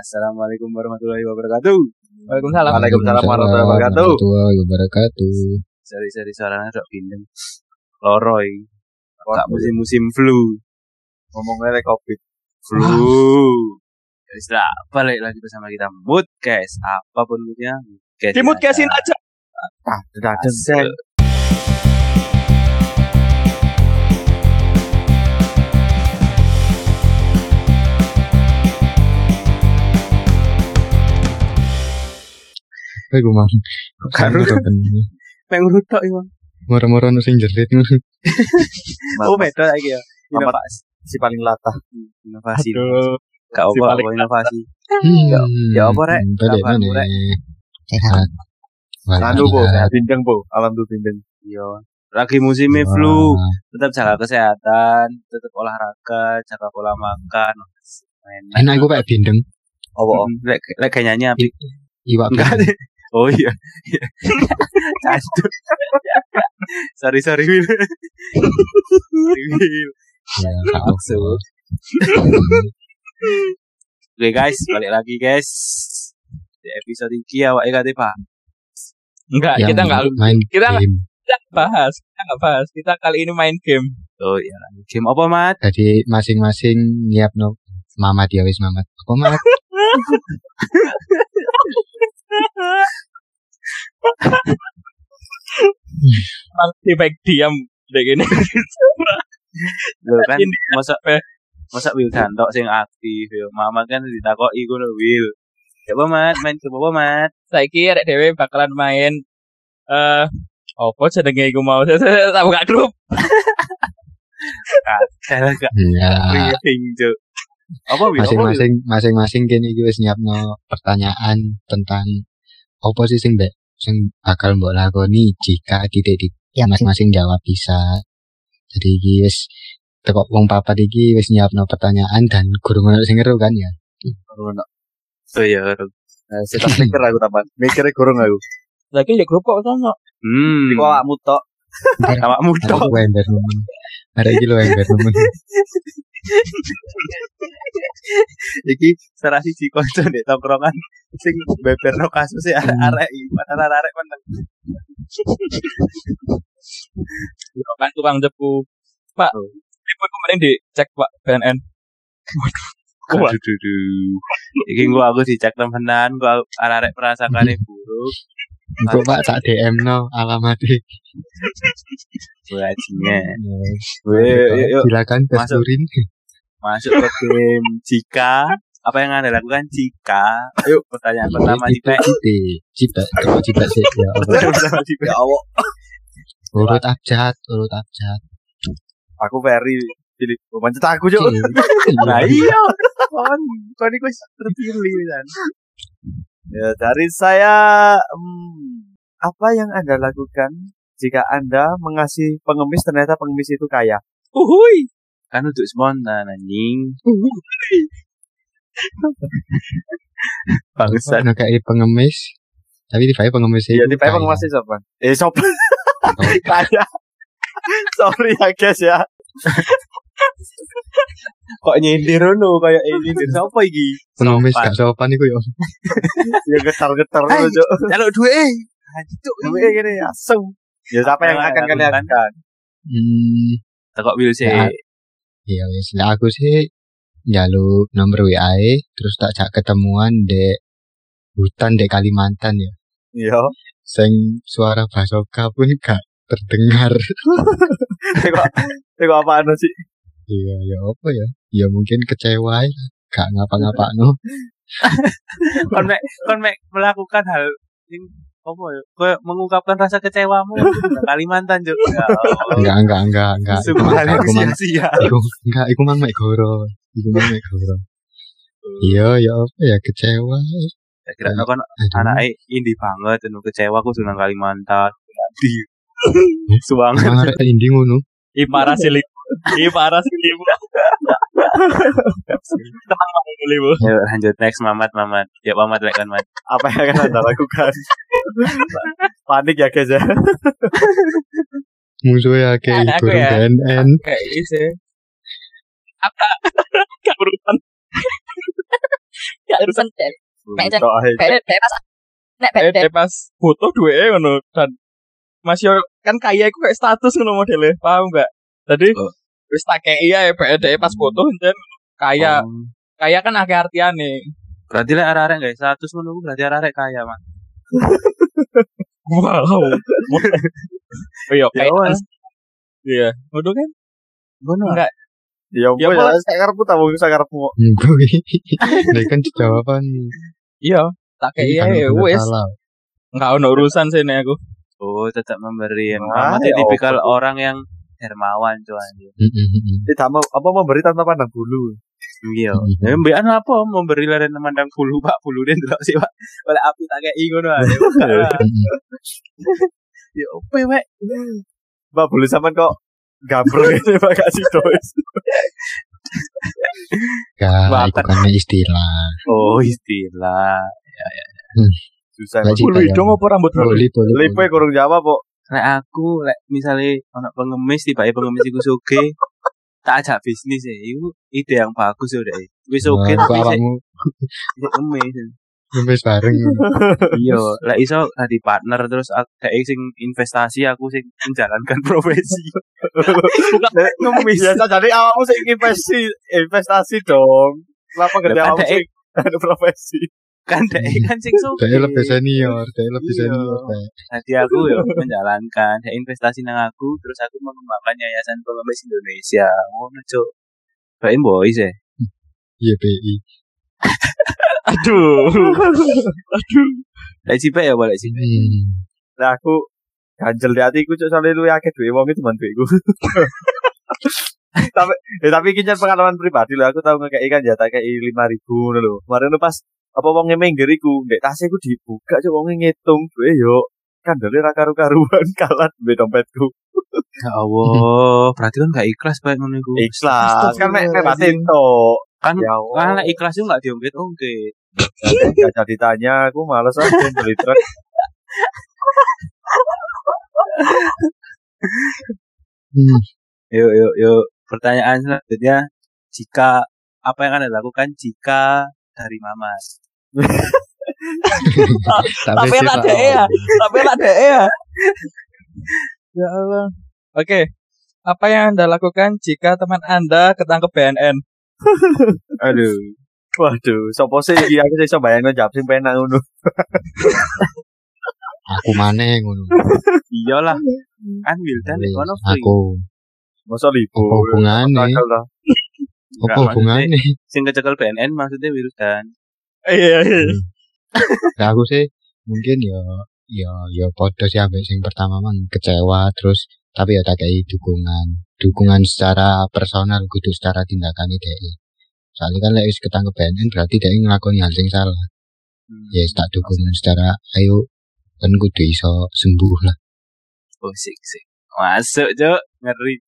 Assalamualaikum warahmatullahi wabarakatuh. Waalaikumsalam. Waalaikumsalam warahmatullahi wabarakatuh. warahmatullahi wabarakatuh. Seri-seri suaranya sok bindeng. Loroi. Gak musim-musim flu. Ngomongnya like covid. Flu. Jadi sudah balik lagi bersama kita Moodcast. Apa pun moodnya. Di moodcastin aja. Ah, sudah ada Asik. Aku mau. Karo. Pengen rutok ya. Moro-moro nu sing jerit ngono. Oh beda lagi ya. Inovasi. si paling latah. Inovasi. Aduh. Gak si apa paling apa inovasi. Ya, apa, Rek? Kabarmu, Rek? Sehat. Anu bu, bindeng bu, alam tuh bindeng. Iya. Lagi musimnya flu. Tetap jaga kesehatan. Tetap olahraga. Jaga pola makan. Enak. Enak aku kayak bindeng. Oh, oh. Mm, Lek lek kayak nyanyi api. Iwak Enggak. Oh iya. Iya. Cancuk. sorry sorry Will. Will. Ya, Maksud. apa. Oke guys, balik lagi guys. Di episode ini awak kate Pak. Enggak, Yang kita enggak main kita game. kita nggak bahas. Kita enggak bahas. Kita kali ini main game. Oh iya, game apa Mat? Jadi masing-masing nyiap no mamat ya wis mamat. Apa mamat? Masih baik diam dek ini. Lho kan masa masa Will Dantok sing aktif ya. Mama kan ditakoki ngono Will. Coba Mat, main apa Mat? Saiki arek dhewe bakalan main eh apa jenenge iku mau saya tak buka grup. Kalah gak Iya. briefing Cuk. Apa? Masing-masing masing-masing kene iki wis nyiapno pertanyaan tentang apa sih sing mbak sing bakal mbok lakoni jika titik titik masing-masing jawab bisa. Jadi iki wis teko wong papat iki wis nyiapno pertanyaan dan guru ngono sing ngeru kan ya. Kurang Oh iya. Ro. Nah, saya tak mikir aku tapan. Mikirnya kurang aku. Lagi ya grup kok sono. Hmm. Iku awakmu tok. awakmu Ada tok. aku ember nemen. Ada iki lho ember nemen. Iki salah siji kanca nek tongkrongan sing beberno kasus e arek-arek iki, padahal arek meneng. Kan tukang jepu. Pak, Oh. ibu kemarin dicek Pak BNN. Aduh, Wah. duh, duh. Iki gua aku dicek temenan, gua arek-arek perasakane buruk. Engko Pak tak DM no alamatnya. Yuk, yuk, Silakan tes Masuk. ke game jika apa yang anda lakukan jika yuk pertanyaan pertama Cipek. Cipek. Coba cipek sih. Ya Ya Allah. Urut abjad, urut abjad. Aku very pilih. Pancet aku cuk. nah iya kon iku wis terpilih kan Ya, dari saya hmm, apa yang Anda lakukan jika Anda mengasih pengemis ternyata pengemis itu kaya? Uhuy. kan untuk spontan anjing bangsat Ono kayak pengemis. Tapi di pengemis Ya, itu di Pak pengemis itu siapa? Eh, sop. kaya. Sorry ya guys ya. Kok nyindir no kayak ini nyindir siapa iki Pengemis gak sopan iku ya. Ya getar-getar dulu cuk. jaluk duit eh Hancur, Tapi gini asem. Ya siapa yang akan kalian lakukan? Hmm, Tekok Will sih Ya. iya wis. Lah aku sih njaluk nomor WA -e, terus tak jak ketemuan di hutan di Kalimantan ya. Iya. Sing suara basoka pun gak terdengar. Tengok tengok apa anu sih? Iya, ya apa ya? Ya mungkin kecewa ya. Gak ngapa-ngapa no. kon mek kon mek melakukan hal yang apa ya kau mengungkapkan rasa kecewamu Kalimantan juga ya. Enggak, enggak, enggak, enggak. Sebuah yang aku mang, sia-sia enggak, iku mang mek goro. Iku mang mek goro. Iya, ya apa ya kecewa. Tak kira kan Aduh. anaknya indie banget dan kecewa aku sudah Kalimantan di suang Emang arek indi ngono. Ih parah Li. Ih parah sih Li. Tenang Bang Li, Bu. Yuk lanjut next Mamat Mamat ya Mamat lek kan Mat Apa yang akan Anda lakukan? Panik ya guys ya. Musuhnya kayak Nah, aku burung ya. BNN. Kayak isi. Apa? Gak urutan. Gak urusan. Nek pas nek dek eh, foto duwe ngono dan Mas yo kan kaya iku kayak status ngono modelnya, paham enggak? Jadi Oh. Wis tak kei ya BDE pas foto dan kaya Oh. kaya kan akeh artiane. Berarti lek arek-arek guys, status ngono ku berarti arek-arek kaya, Mas. Wow. oh iya, Ya, kayak wes. Iya, ngono kan? Ngono. Enggak. Ya Ya, ampun ya, saya karepmu tak wong saya karepmu. Gue. Ini kan jawaban. Iya, tak kei Kan ya salah. Enggak ono urusan sini aku. Oh, tetap memberi. Ya tipikal orang yang dermawan cuan. Mm, mm, mm. Tidak mau apa memberi tanpa pandang bulu. Iya. Ya mbekan apa memberi laren memandang bulu Pak bulu den delok sih Pak. Oleh api tak kei ngono ae. Mm, mm. Ya opo wek. Mbak bulu sampean kok gambreng ini Pak kasih dois. Gak, itu kan istilah. Oh, istilah. Susah. Lek Bulu Cita, hidung ya. apa rambut bulu? Lipe kurang jawab kok. Lek aku lek misale ana pengemis tiba pengemis iku soge tak ajak bisnis ya. Itu ide yang bagus ya udah. Wis oke tapi kok sik awakmu sik ngemis. ngemis bareng. Iya, lek iso tadi partner terus aku kayak sing investasi aku sing menjalankan profesi. Bukan ngemis. Biasa jadi awakmu sing investasi investasi dong. Kenapa gede awakmu sing ada profesi? Kan dek kan sing soge. Dia lebih senior, dia lebih Iya. senior. Tadi aku ya menjalankan ya investasi nang aku terus aku mengembangkan yayasan pengemis Indonesia. Ngono, Cuk. Baik boys ya. Iya, PI. Aduh. Aduh. Lek cipek ya boleh cipek. Hmm. Nah aku ganjel di hatiku cuk soalnya lu akeh duwe wong itu teman duweku. tapi ya, tapi iki jan pengalaman pribadi lho aku tahu ngekei kan ya tak kei 5000 lho. Kemarin lu pas apa wong mengger iku ndek tas iku dibuka cuk wong ngitung duwe yo kandele ra karu-karuan kalah duwe dompetku. Ya Allah, berarti kan gak ikhlas baik ngono iku. Ikhlas kan mek mek batin tok. Kan Ya kan ikhlas itu gak diungkit-ungkit. Gak jadi tanya aku males aja beli truk. Hmm. Yuk, yuk, yuk. Pertanyaan selanjutnya, jika apa yang anda lakukan jika dari mama? Tapi tahu. deh ya. Tapi enak deh ya. Ya Allah. Oke. Apa yang Anda lakukan jika teman Anda ketangkep BNN? Aduh, Waduh, sopo sih iki aku sih iso bayangno jawab sing penak ngono. Aku maneh ngono. iyalah. Kan Wildan Wis, ono free. Aku Masa libu. apa hubungane? Apa hubungane? Sing kecekel BNN maksudnya Wildan. Iya, iya. Nah, aku sih mungkin ya ya ya podo sih ambek sing pertama man kecewa terus tapi ya tak kayak dukungan dukungan secara personal kudu secara tindakan dia soalnya kan lek wis ketangkep BNN berarti dia ngelakoni hal sing salah Hmm. ya wis tak dukung secara ayo kan kudu iso sembuh lah Oh, sik, sik. Masuk, Cuk. Ngeri.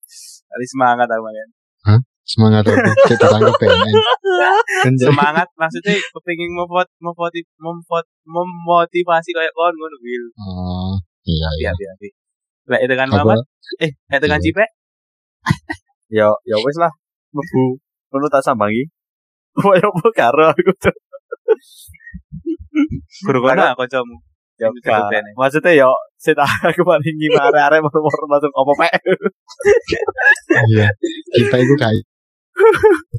Kali semangat aku kan. Semangat kita kan jadi Semangat maksudnya kepengin memot memot memotivasi kayak kon ngono Wil. oh iya Iya, iya iya, iya. Lek tekan apa Mamat, eh, lek tekan Iya. Cipek, Ya ya wis lah. Mebu. Ngono tak sambangi. Koyo apa karo aku tuh. guru kono aku kancamu. Ya. Maksudnya ya sit aku paling ngimare arek moro-moro langsung apa pek. iya kita itu kayak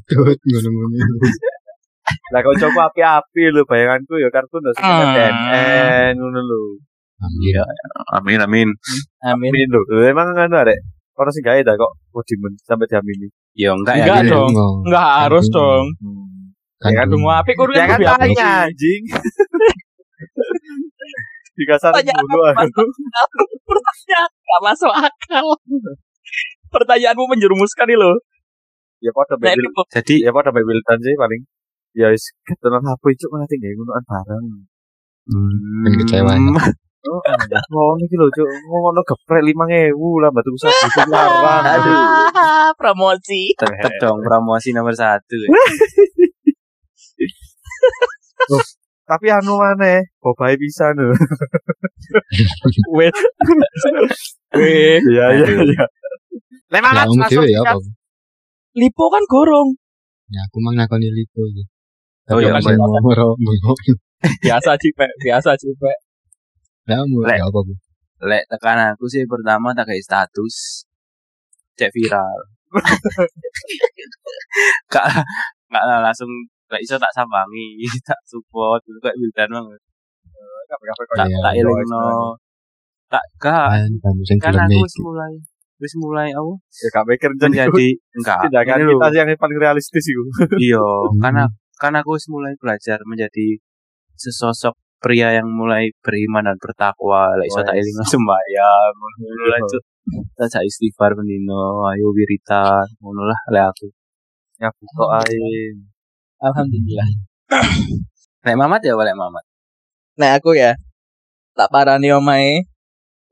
Tut, ngono-ngono Lah kok coba api-api lho bayanganku ya kartu ndak. BNN ngono lho. Amin. Amin, amin. Amin. Amin lho. Emang ngono arek. Ono sing gawe ta kok wedi men sampai diamini. Ya enggak ya. Enggak dong. Enggak harus dong. Hmm. Kan Ya kan. Tunggu api kudu Ya kan api. tanya anjing. Dikasar Tanya dulu aku. Pertanyaan enggak masuk akal. Pertanyaanmu menjerumuskan nih loh. Ya padha mek lu- jadi ya padha mek Wildan sih paling. Ya wis ketelan HP cuk malah tinggal ngonoan bareng. Kan kecewa ya. Oh, oh iki lho cuk, ngono geprek 5000 lah batu satu cuk larang. Aduh. Promosi. Tetep dong promosi nomor satu. ya. Tapi anu maneh, bobae bisa no. Wait. Iya. Lek Ya, mangan kamu langsung dewe ya? Lipo kan gorong. Ya, aku mang nakoni lipo iki. Oh iya, kan iya. biasa cipek, biasa cipek. Ya apa bu? Lek tekan aku sih pertama tak kayak status cek viral. Kak nggak lah langsung lek iso tak sambangi, tak support itu kayak Wildan banget. Kafe-kafe Tak Iya, tak iya, elingno. Tak gak Kan kan film aku mulai wis mulai apa Ya gak mikir jadi menjadi enggak tindakan ini kita lho. yang paling realistis itu. iya Hmm. karena karena aku wis mulai belajar menjadi sesosok pria yang mulai beriman dan bertakwa lek iso tak eling sembahyang ngono lah Cuk. tak istighfar pendino ayo wirita ngono lah lek aku Nyabu kok ae. Alhamdulillah. lek Mamat ya lek Mamat Nah aku ya tak parani omae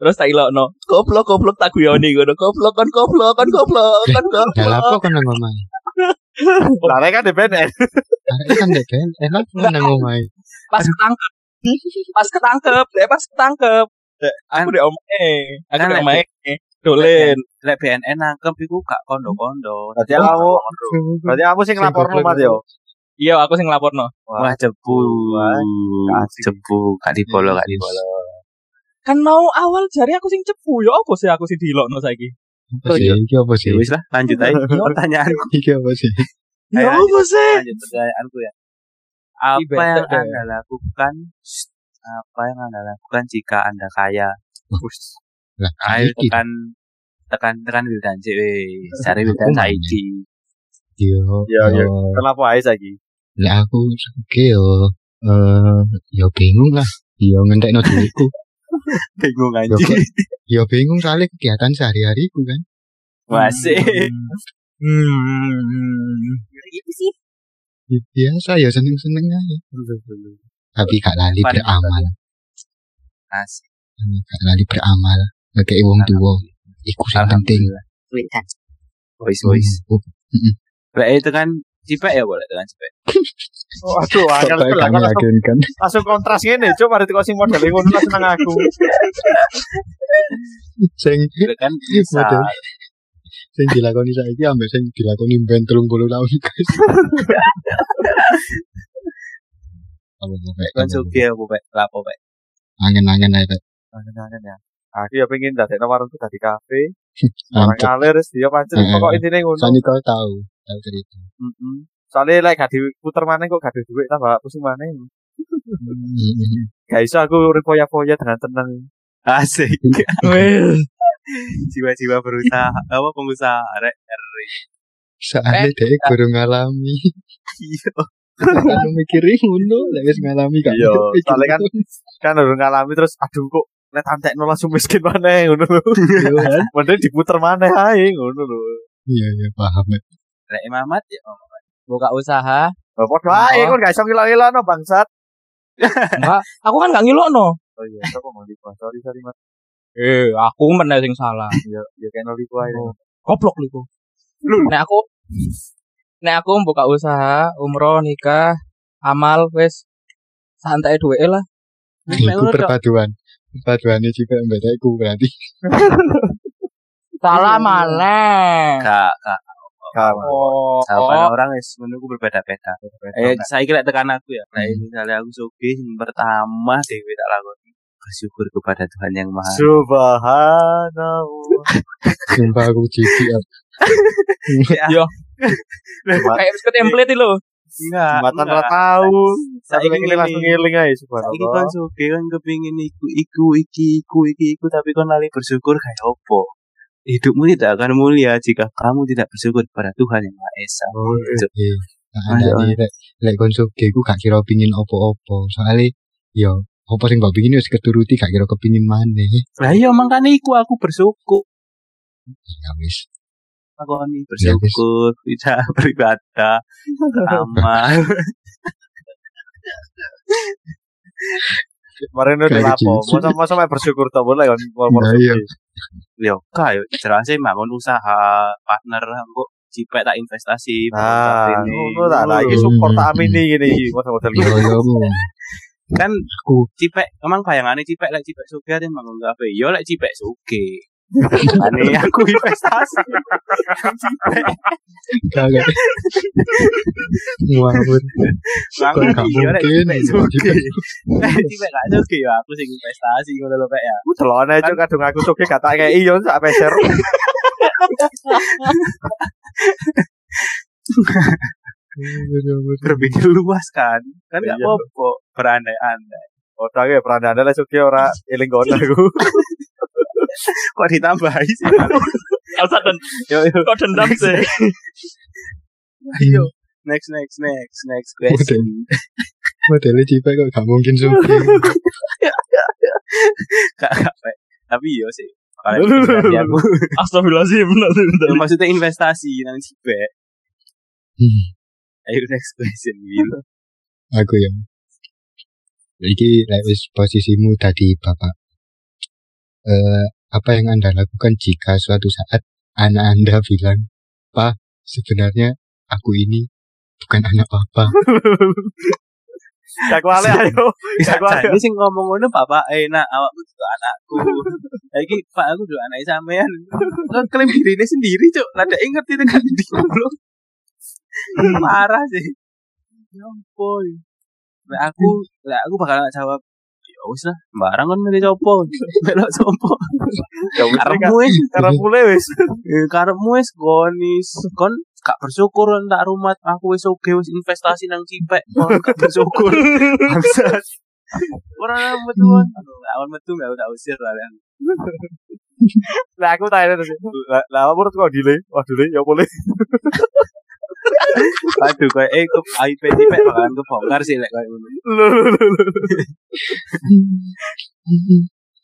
terus tak ilokno goblok goblok tak guyoni ngono. Goblok kan goblok kan goblok kan Lah goblok. apa kan nang omahe? Lah nek kan DPN. Arek kan kan enak nang omahe. pas ketangkep. Pas ketangkep deh pas ketangkep. Dek, aku di omae aku di omae dolen. lek BNN nangkep iku gak kondo-kondo. Berarti aku berarti aku sing nglaporno Mas yo. iya aku sing ngelaporno wah jebu. Jebu. Gak dibolo gak dibolo kan mau awal jari aku sing cepu ya apa sih aku sih dilokno saiki Apa sih? Iki apa sih? Ya wis lah lanjut aja pertanyaanku Iki apa sih? ya apa sih lanjut pertanyaanku ya. Apa yang ya. Anda lakukan? Apa yang Anda lakukan jika Anda kaya? Lah, Ayo tekan tekan tekan Wildan sih, weh. Cari Wildan saiki. Yo. Iya, iya. yo. Kenapa ae saiki? Lek aku suke yo eh yo bingung lah. Yo ngentekno diriku. Bingung Yo, kok- yo bingung soalnya kegiatan sehari-hariku kan. Masih. hmm Gitu sih. Ya, Biasa ya seneng-seneng aja. Tapi gak lali beramal. Asik. Gak lali beramal. Ngekei wong tuwa. Iku sing penting. Wildan. Voice voice. Oh, Lek itu kan cipek ya boleh tekan cipek. Oh, aduh, angel Kok aku kamu langsung, kontras ngene, cuk mari teko sing model ngono langsung nang aku. Sing Itu kan bisa. sing dilakoni saiki ambek sing dilakoni ben 30 tahun. Apa Pak? Kan suki apa pek? Lapo pek? Angen-angen ae Pak. Angen-angen ya. Aku ya pengen dadekno warungku dadi kafe. Orang ngalir dia pancen pokok intine ngono. Sani kau tahu, tahu cerita. Heeh. Soalnya lek gak diputer maneh kok gak ada duit tambah pusing. Mm-mm. Gak iso aku urip foya-foya dengan tenang. Asik. Jiwa-jiwa berusaha apa pengusaha rek. Soalnya dia kurang ngalami. Iya. Kalau mikirin ngono, lek wis ngalami gak. Iya, soalnya kan kan udah ngalami terus aduh kok nek tantekno langsung miskin maneh ngono lho. Iya, Mending diputer maneh ae ngono lho. Iya, iya, paham. Pak. Lek Mamat ya. buka usaha Lah padha ae kon gak iso ngilo-ngilono bangsat. enggak aku kan gak ngilokno Oh iya, kok mau di sorry sorry Mas. eh aku meneh sing salah Ya ya kena liku ae. goblok liku nek aku nek aku buka usaha umroh nikah amal wis santai duwe lah Nek Iku perpaduan. Perpaduannya juga mbak aku berarti. salah maneh Kak, kak. Kan. oh Jawaban orang wis menurutku berbeda-beda. Eh, saya kira tekan aku ya. Nah, misalnya aku suki yang pertama dewi tak lakoni bersyukur kepada Tuhan yang Maha. Subhanallah. Sumpah aku cici. ya. yo kayak wis template lho Enggak, Jembatan enggak. ora tahu. Saiki Tapi ini langsung ngiling ae Saiki kan subhanallah. suki kan kepingin iku iku iki iku iki iku tapi kan lali bersyukur kayak opo. Hidupmu tidak akan mulia jika kamu tidak bersyukur kepada Tuhan yang Maha Esa. Oh, Cuk. Iya. Nah, ada nih, lek lek konsuke ku gak kira pingin opo-opo. Soalnya, yo, opo sing mbak pingin wis keturuti gak kira kepingin maneh. Lah iya makanya iku aku bersyukur. Ya wis. Aku ini bersyukur, tidak beribadah, amal. Kemarin udah lapo. cici. Masa masa bersyukur tak boleh kan ngomong Yo, kayak jelasnya bangun usaha partner kok cipek tak investasi. Nah, ini. ngono tak lah iki support tak amini gini iki model-model Bu. kan Aku cipek emang bayangannya cipek lek cipek suge ada bangun kafe yo lek cipek suge Aneh aku investasi. Kagak. Ngawur. Gak iya, nek mungkin? cipek gak sugih ya aku sing investasi ngono lho Pak ya. Aku delone cuk kadung aku suke gak tak kei yo sak peser. Berpikir luas kan. Kan gak Iya. apa-apa berandai-andai. Otak ya peran anda lah suke ora eling kono aku. Kok ditambahi sih? Elsa dan Yo yo. kok dendam sih. Ayo. Next next next next question. Modelnya cipek kok gak mungkin suki. Gak gak. Tapi yo sih. Lu, aku Astagfirullahaladzim. Ya, maksudnya investasi nang cipek. Hmm, Ayo next question Will. Aku ya. Iki like, wis posisimu tadi bapak. Eh, apa yang anda lakukan jika suatu saat anak anda bilang, Pak, sebenarnya aku ini bukan anak papa. Gak kuale ayo. Gak kuale. jadi sing ngomong ngono bapak enak awakmu juga anakku. Lagi pak aku juga anak sampean. Kan klaim dirinya sendiri cuk. Lada inget itu kan di bro. Parah sih. Ya ampun. Lah aku, lah aku bakal jawab. Ya wis lah, sembarang kan milih copo. Melok copo. Ya wis Karepmu wis, karepmu wis gonis. Kon gak bersyukur tak rumah aku wis oke wis investasi nang cipek. Kon gak bersyukur. Bangsat. Ora metu kan. Aduh, awan metu gak tak usir lah. Leon. Lah aku tanya terus. Lah menurut kau delay? Wah delay ya boleh. Aduh, kayak eh ke IP cipek bakalan kebongkar sih lek kayak ngono. Lu lu. lu.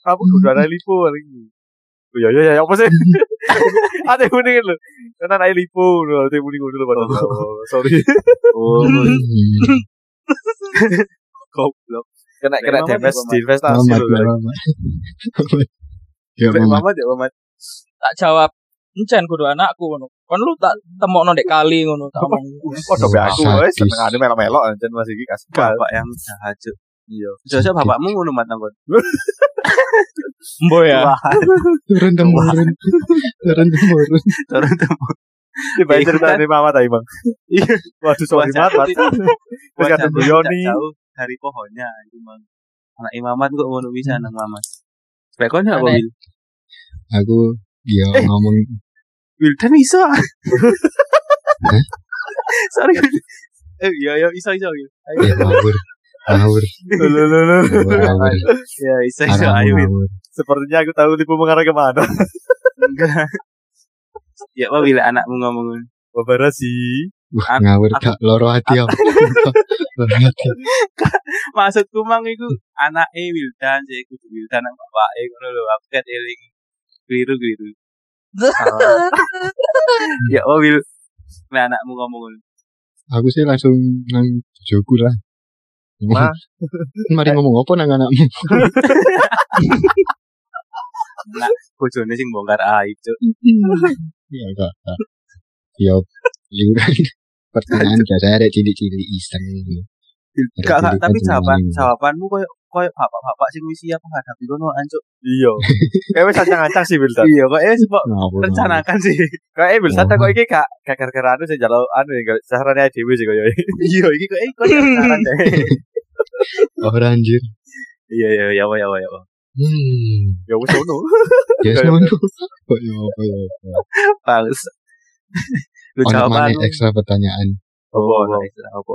Kamu udah ada lipo hari ya ya ya apa sih? Ada yang mending lho. Karena ada lipo lho, ada yang mending dulu padahal. Oh, Sorry. Oh, Hmm, goblok. Kena kena apa, di investasi lho. Ya. Mamat ya Mamat. Tak jawab. Encen kudu anakku ngono. Kon lu tak temokno ndek kali ngono tak omong. Oh, coba aku wes Sadis. seneng ade melok-melok anjen Mas iki kasih. Bapak yang jahat cuk. Iya. Jasa bapakmu ngono mat nang kon. Mbo ya. Turun temurun. Turun temurun. turun temu. Coba Ya, cerita kan. dari Mama tadi, Bang. Iya. Waduh, sorry itu- Terus kata Bu Yoni. dari pohonnya itu Mang. Anak Imamat kok ngono bisa nang Mamat. Spek kon apa Wil? Aku ya Eh. ngomong Wildan iso. Sorry. Eh, iya, iya, iso, iso. Wil. Ayo. ya ngawur. Ngawur. Lu, lu, lu, lu. Ngawur. Ya, iso, iso. Arahmu Ayo. Sepertinya aku tahu tipu mengarah ke mana. Enggak. Ya, apa bila anakmu ngomong Babara sih. Wah, ngawur gak loro hati hati. Maksudku mang iku anake Wildan sih kudu Wildan nang bapake ngono lho. Aku ket eling keliru-keliru. Ya, oh Wil. Nah, anakmu ngomong. Aku sih langsung nang bojoku lah. Ma. Mari ngomong apa nang anakmu? Bojone sing bongkar aib, Cuk. Ya kak. kak. Ya, liuran. Pertanyaan ada cilik-cilik iseng. Gak, gak, Ada tapi jawaban jawabanmu koyo koyo bapak-bapak sing wis siap menghadapi kono ancuk. Iya. Kayak wis ancang-ancang sih Wildan. Iya, kok eh sebab Ngawur, rencanakan sih. Kayak eh Wildan Oh. kok iki gak gak gara-gara anu sih jalo anu ya carane dhewe sih koyo. Iya, iki kok eh kok ngawur. Oh anjir. Iya, iya, ya apa ya ya apa. Hmm. Ya wis ngono. Ya Kayak- ngono. Kok ya apa ya apa. Bagus. Lu Ono jawaban maneh ekstra pertanyaan. apa Apa, apa apa?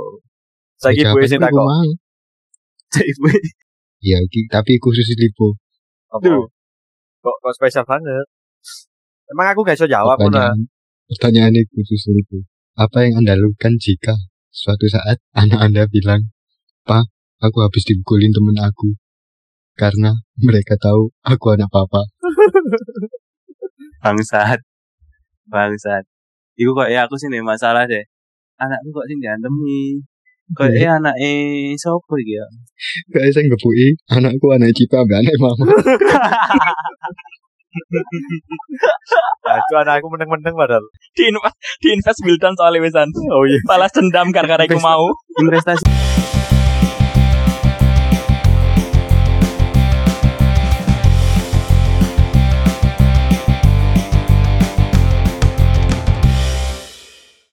Saiki gue sing takok. mang. Ya iki tapi khusus lipo. Apa? Kok kok spesial banget. Emang aku gak iso jawab ngono. Pertanyaan, pertanyaan itu khusus itu. Apa yang anda lakukan jika suatu saat anak anda bilang, Pak, aku habis dipukulin temen aku. Karena mereka tahu aku anak papa. Bangsat. Bangsat. Iku kok ya aku sih nih masalah deh. Anakku kok sing diantemi. Kok eh sopo iki ya? Kayak saya ngebui, anakku anak cipa, ambek anak mama. Nah, itu anak aku meneng-meneng padahal. Di invest di invest Wildan soalnya wesan. Oh iya. Balas dendam gara-gara iku mau. Investasi